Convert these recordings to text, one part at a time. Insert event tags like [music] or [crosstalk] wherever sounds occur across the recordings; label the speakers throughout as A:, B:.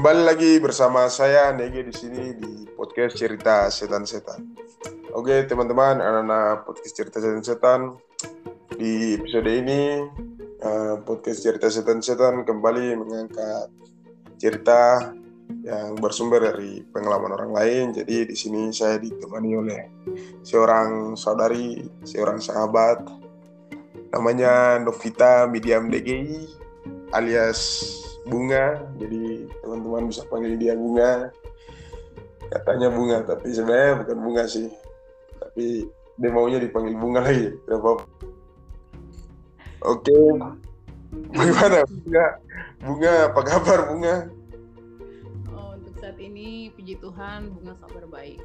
A: Kembali lagi bersama saya Nege di sini di podcast cerita setan-setan. Oke teman-teman, anak-anak podcast cerita setan-setan di episode ini uh, podcast cerita setan-setan kembali mengangkat cerita yang bersumber dari pengalaman orang lain. Jadi di sini saya ditemani oleh seorang saudari, seorang sahabat namanya Novita Mediam DGI alias Bunga. Jadi teman-teman bisa panggil dia Bunga. Katanya Bunga, tapi sebenarnya bukan Bunga sih. Tapi dia maunya dipanggil Bunga lagi. Oke. Bagaimana Bunga? Bunga, apa kabar Bunga?
B: Oh, untuk saat ini puji Tuhan bunga kabar baik.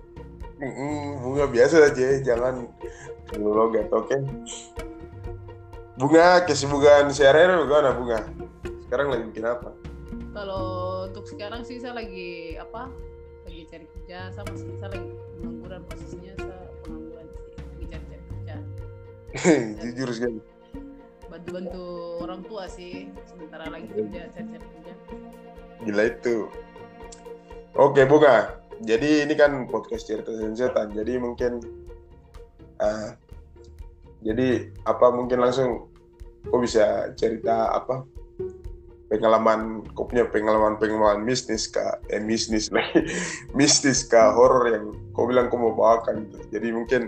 A: Bunga biasa aja, jangan terlalu logat, oke? Bunga, kesibukan sehari-hari bagaimana Bunga? Sekarang lagi bikin apa?
B: Kalau untuk sekarang sih saya lagi apa? Lagi cari kerja, sama sih saya lagi pengangguran posisinya saya pengangguran sih, lagi cari-cari kerja. [laughs]
A: Jujur sekali.
B: Bantu-bantu orang tua sih, sementara lagi kerja, cari-cari kerja.
A: Gila itu. Oke Bunga, jadi ini kan podcast cerita setan, jadi mungkin uh, jadi apa mungkin langsung kok bisa cerita apa pengalaman kau punya pengalaman pengalaman mistis kah eh mistis lagi [laughs] mistis kah horor yang kau bilang kau mau bawakan gitu. jadi mungkin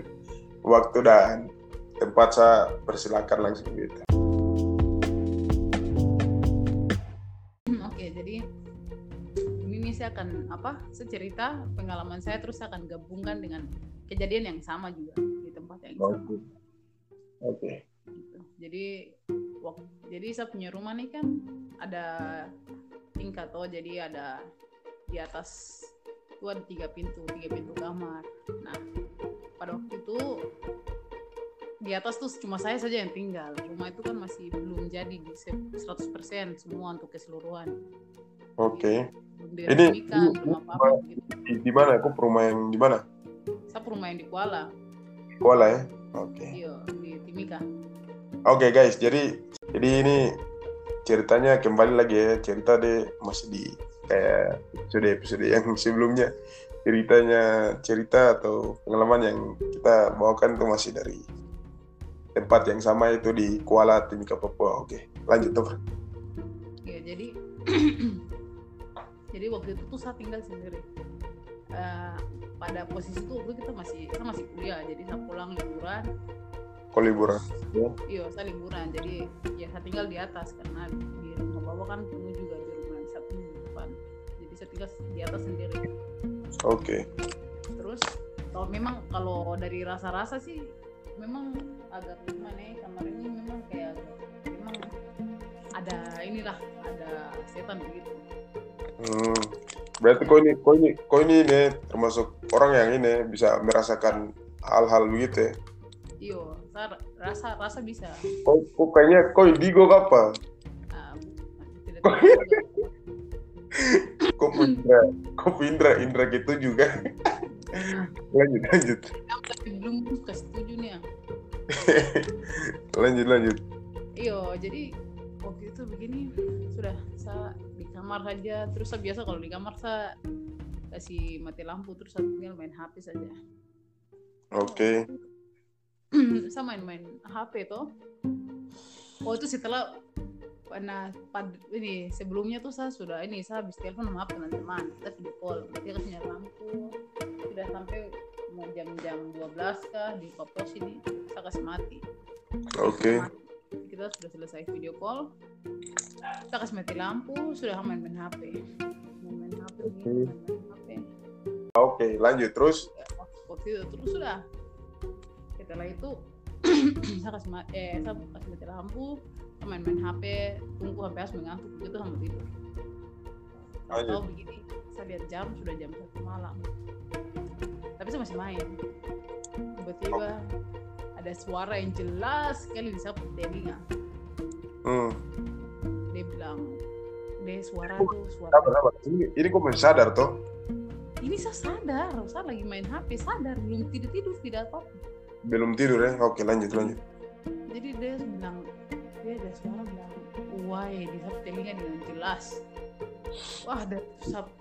A: waktu dan tempat saya persilakan langsung gitu
B: Oke, jadi ini saya akan apa? Saya cerita pengalaman saya terus saya akan gabungkan dengan kejadian yang sama juga di tempat yang sama.
A: oke oke
B: gitu. Jadi jadi saya punya rumah nih kan ada tingkat oh jadi ada di atas itu ada tiga pintu tiga pintu kamar. Nah pada waktu itu di atas tuh cuma saya saja yang tinggal. Rumah itu kan masih belum jadi di se- 100% semua untuk keseluruhan.
A: oke
B: Belum
A: Ini-
B: gitu.
A: di, di mana kau rumah yang di mana
B: Saya rumah yang di Kuala,
A: Kuala ya oke
B: iya di Timika.
A: Oke guys, jadi jadi ini ceritanya kembali lagi ya cerita deh masih di kayak episode episode yang [laughs] sebelumnya ceritanya cerita atau pengalaman yang kita bawakan itu masih dari tempat yang sama itu di Kuala Timika Papua. Oke, lanjut tuh.
B: Ya jadi [clears throat] jadi waktu itu tuh saya tinggal sendiri. Eh, pada posisi itu waktu kita masih saya masih kuliah jadi saya pulang liburan
A: Kau liburan.
B: iya saya liburan jadi ya saya tinggal di atas karena di rumah bawah kan penuh juga di rumah satu di depan jadi saya tinggal di atas sendiri
A: Oke.
B: terus kalau memang kalau dari rasa-rasa sih memang agak gimana ya kamar ini memang kayak memang ada inilah ada setan begitu
A: Hmm. Berarti kau ini kau ini kau ini nih termasuk orang yang ini bisa merasakan hal-hal begitu ya.
B: iyo rasa rasa bisa
A: Kau, kau kayaknya kau indigo apa?
B: Ah.
A: Kau [laughs] Indra, kau Indra, Indra gitu juga. [laughs] lanjut, lanjut,
B: belum ke setuju nih ya. [laughs]
A: lanjut, lanjut.
B: iyo jadi waktu itu begini sudah saya di kamar saja terus saya biasa kalau di kamar saya kasih mati lampu terus saya tinggal main HP saja
A: Oke,
B: saya main-main HP tuh oh itu setelah pernah pad, ini sebelumnya tuh saya sudah ini saya habis telepon sama teman-teman kita video call. Berarti nyala lampu. Sudah sampai mau jam-jam 12 kah di kopos ini saya kasih mati.
A: Oke,
B: kita sudah selesai video call. Kita kasih mati lampu sudah main-main HP main-main HP main-main HP
A: oke, lanjut terus.
B: waktu itu terus sudah setelah itu [clears throat] saya kasih eh saya kasih mati lampu main-main HP tunggu sampai harus mengantuk begitu sama tidur tahu
A: Lanjut.
B: begini saya lihat jam sudah jam satu malam tapi saya masih main tiba-tiba ada suara yang jelas sekali di sapu telinga
A: Hmm.
B: dia bilang deh suara tuh suara
A: Sabar, sabar. Ini, ini kau masih sadar toh?
B: ini saya sadar saya lagi main HP sadar belum tidur tidur tidak apa
A: Belum tidur ya? Oke, lanjut, lanjut.
B: jadi dia bilang dia ada suara bilang why di sapu telinga dengan jelas wah ada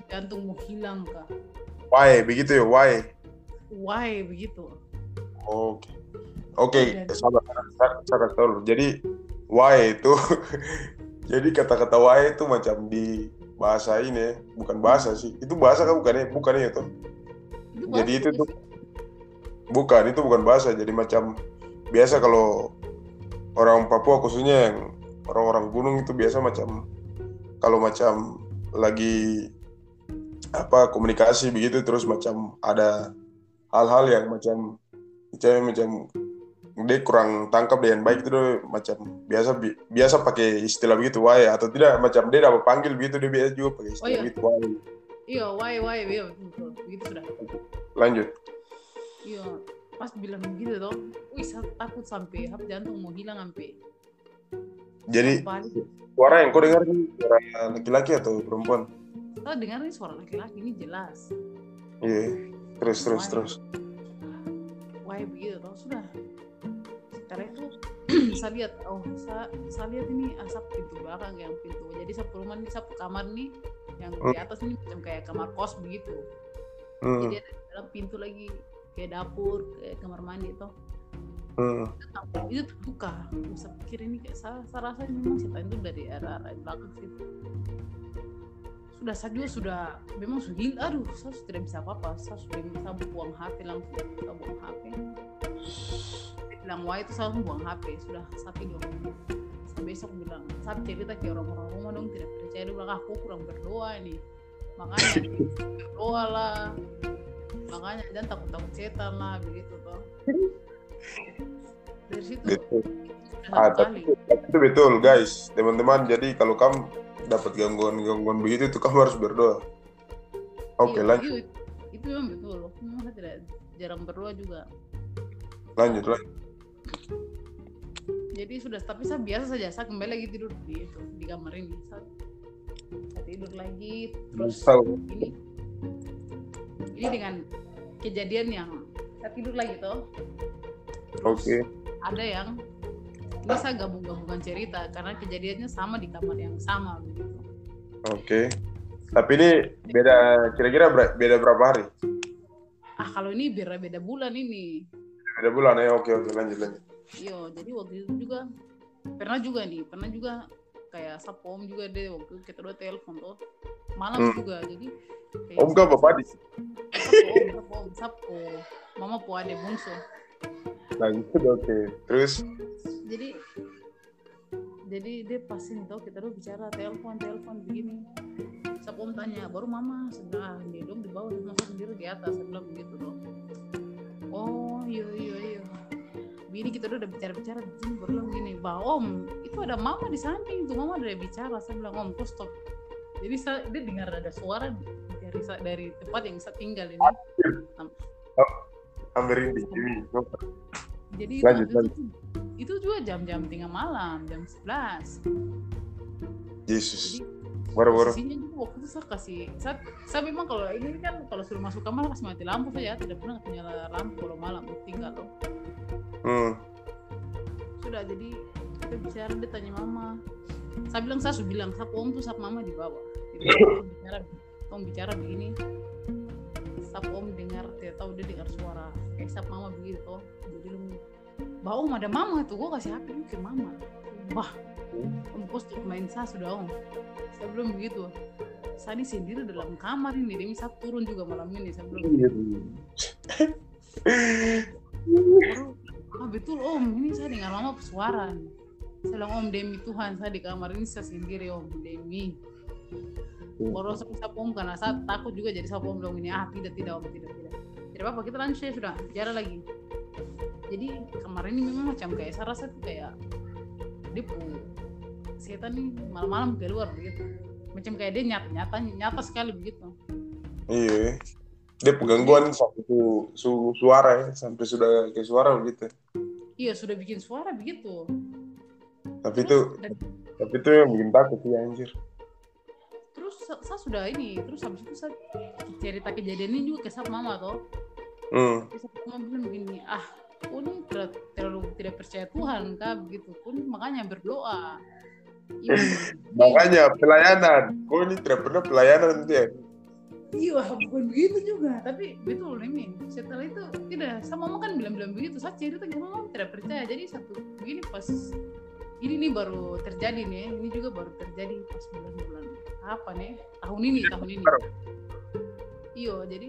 B: jantung mau hilang kak
A: Why begitu ya? Why?
B: why begitu
A: Oke. Oke,
B: Jadi-
A: sabar. Saya saya kasih tahu dulu. Jadi why itu [laughs] jadi kata-kata why itu macam di bahasa ini ya. bukan bahasa sih. Itu bahasa kan bukan ya? Bukan ya tuh. Jadi itu tuh. Bukan itu bukan bahasa. Jadi macam biasa kalau orang Papua khususnya yang orang-orang gunung itu biasa macam kalau macam lagi apa komunikasi begitu terus macam ada hal-hal yang macam misalnya macam dia kurang tangkap dengan baik itu dia macam biasa bi- biasa pakai istilah begitu why atau tidak macam dia dapat panggil begitu dia biasa juga pakai istilah
B: iya.
A: begitu why
B: iya why why iya begitu sudah
A: lanjut
B: iya pas bilang begitu toh wih takut sampai hap jantung mau hilang sampai
A: jadi suara yang kau dengar ini suara laki-laki atau perempuan?
B: Saya dengar ini suara laki-laki ini jelas.
A: Iya terus terus
B: Why?
A: terus.
B: Why begitu toh? Sudah. Setelah itu [clears throat] saya lihat oh saya, saya lihat ini asap pintu belakang yang pintu. Jadi satu rumah ini satu kamar nih yang di
A: Hmm.
B: atas ini macam kayak kamar kos begitu.
A: Hmm,
B: jadi ada di dalam pintu lagi kayak dapur kayak kamar mandi toh.
A: Hmm.
B: itu terbuka. Saya pikir ini kayak saya, saya rasa memang setan itu dari arah arah belakang situ sudah saya juga sudah memang sudah gila. Aduh saya sudah tidak bisa apa-apa. Saya sudah saya buang HP langsung saya buang HP. Bilang wah itu saya langsung buang HP. Sudah tidur. Saya besok bilang saya cerita ke orang-orang rumah dong tidak percaya. Dia bilang "Ah, aku kurang berdoa ini. Makanya [laughs] berdoa lah makanya jangan takut-takut setan lah begitu toh dari situ.
A: Betul. Ah,
B: kali
A: tapi itu betul guys. Teman-teman jadi kalau kamu dapat gangguan-gangguan begitu itu kamu harus berdoa. Oke
B: Iya,
A: lanjut.
B: iya, itu memang betul. Memang saya tidak jarang berdoa juga.
A: Lanjut lanjut.
B: Jadi sudah tapi saya biasa saja saya kembali lagi tidur di itu di kamar ini. Saya, saya tidur lagi terus
A: Tahu.
B: ini ini dengan kejadian yang saya tidur lagi toh terus
A: oke.
B: ada yang saya gabung-gabungan cerita karena kejadiannya sama di kamar yang sama begitu
A: oke. Tapi ini beda kira-kira ber- beda berapa hari?
B: Ah kalau ini beda beda bulan ini.
A: Beda bulan ya? Oke oke lanjut lanjut.
B: Iya, jadi waktu itu juga pernah juga nih, pernah juga kayak sapom juga deh waktu kita udah telepon tuh. Malam
A: Hmm.
B: juga jadi
A: om kau bapak di
B: om om sapo mama po ada bungsu
A: lanjut oke. Terus?
B: Jadi jadi dia pasti nih tau kita udah bicara telepon telepon begini. Sapo om tanya baru mama? Sudah dia dong di bawah mama sendiri di atas saya bilang begitu dong oh iya iya iya. Bini kita udah bicara-bicara begini baru bilang gini bah om itu ada mama di samping. Tuh mama udah bicara saya bilang om kau stop? Jadi saya, dia dengar ada suara dari tempat yang saya tinggal ini.
A: Hampir ini ini
B: jadi
A: Lanjut,
B: itu,
A: lanjut.
B: itu, juga jam-jam tengah malam jam 11
A: Yesus.
B: Jadi
A: baru-baru.
B: posisinya juga waktu itu saya kasih saya, saya memang kalau ini kan kalau suruh masuk kamar kasih mati lampu saja tidak pernah nyala lampu kalau malam tinggal loh.
A: Hmm.
B: sudah jadi kita bicara dia tanya mama. Saya bilang saya sudah bilang saya om tuh sap mama di bawah. Jadi [laughs] bicara om bicara begini sap om dengar tidak tahu dia dengar suara. Kayak sap mama begitu toh. Jadi lu bah om ada mama tuh gua kasih hp ke mama. Bah om post main saya sudah om saya belum begitu. Saya ini sendiri dalam kamar ini demi saya turun juga malam ini saya belum baru ah betul om ini saya dengar mama suara saya bilang om demi Tuhan saya di kamar ini saya sendiri om demi saya bisa om karena saya takut juga jadi om bilang ini. Ah tidak tidak om tidak tidak. Tidak apa kita lanjut ya sudah. Bicara lagi. Jadi kamar ini memang macam kayak saya rasa tuh kayak dia pu setan nih malam-malam keluar begitu macam kayak dia nyata nyata nyata sekali begitu.
A: Iya. Dia penggangguan sampai su, su- suara ya sampai sudah ke suara begitu.
B: Iya sudah bikin suara begitu.
A: Tapi itu
B: dan
A: tapi itu yang bikin takut sih anjir
B: saya sudah ini terus habis itu saya cerita kejadian ini juga ke sama mama toh
A: hmm.
B: terus mama bilang begini ah kau ini ter- terlalu tidak percaya Tuhan kak begitu pun makanya berdoa Iya.
A: Makanya pelayanan. Kau ini tidak pernah pelayanan dia.
B: Iya, bukan begitu juga. Tapi betul ini. Setelah itu tidak, sama mama kan bilang-bilang begitu. Saya cerita ke mama tidak percaya. Jadi satu begini pas ini nih baru terjadi nih. Ini juga baru terjadi pas bulan-bulan apa nih? Tahun ini, tahun ini. Iya, jadi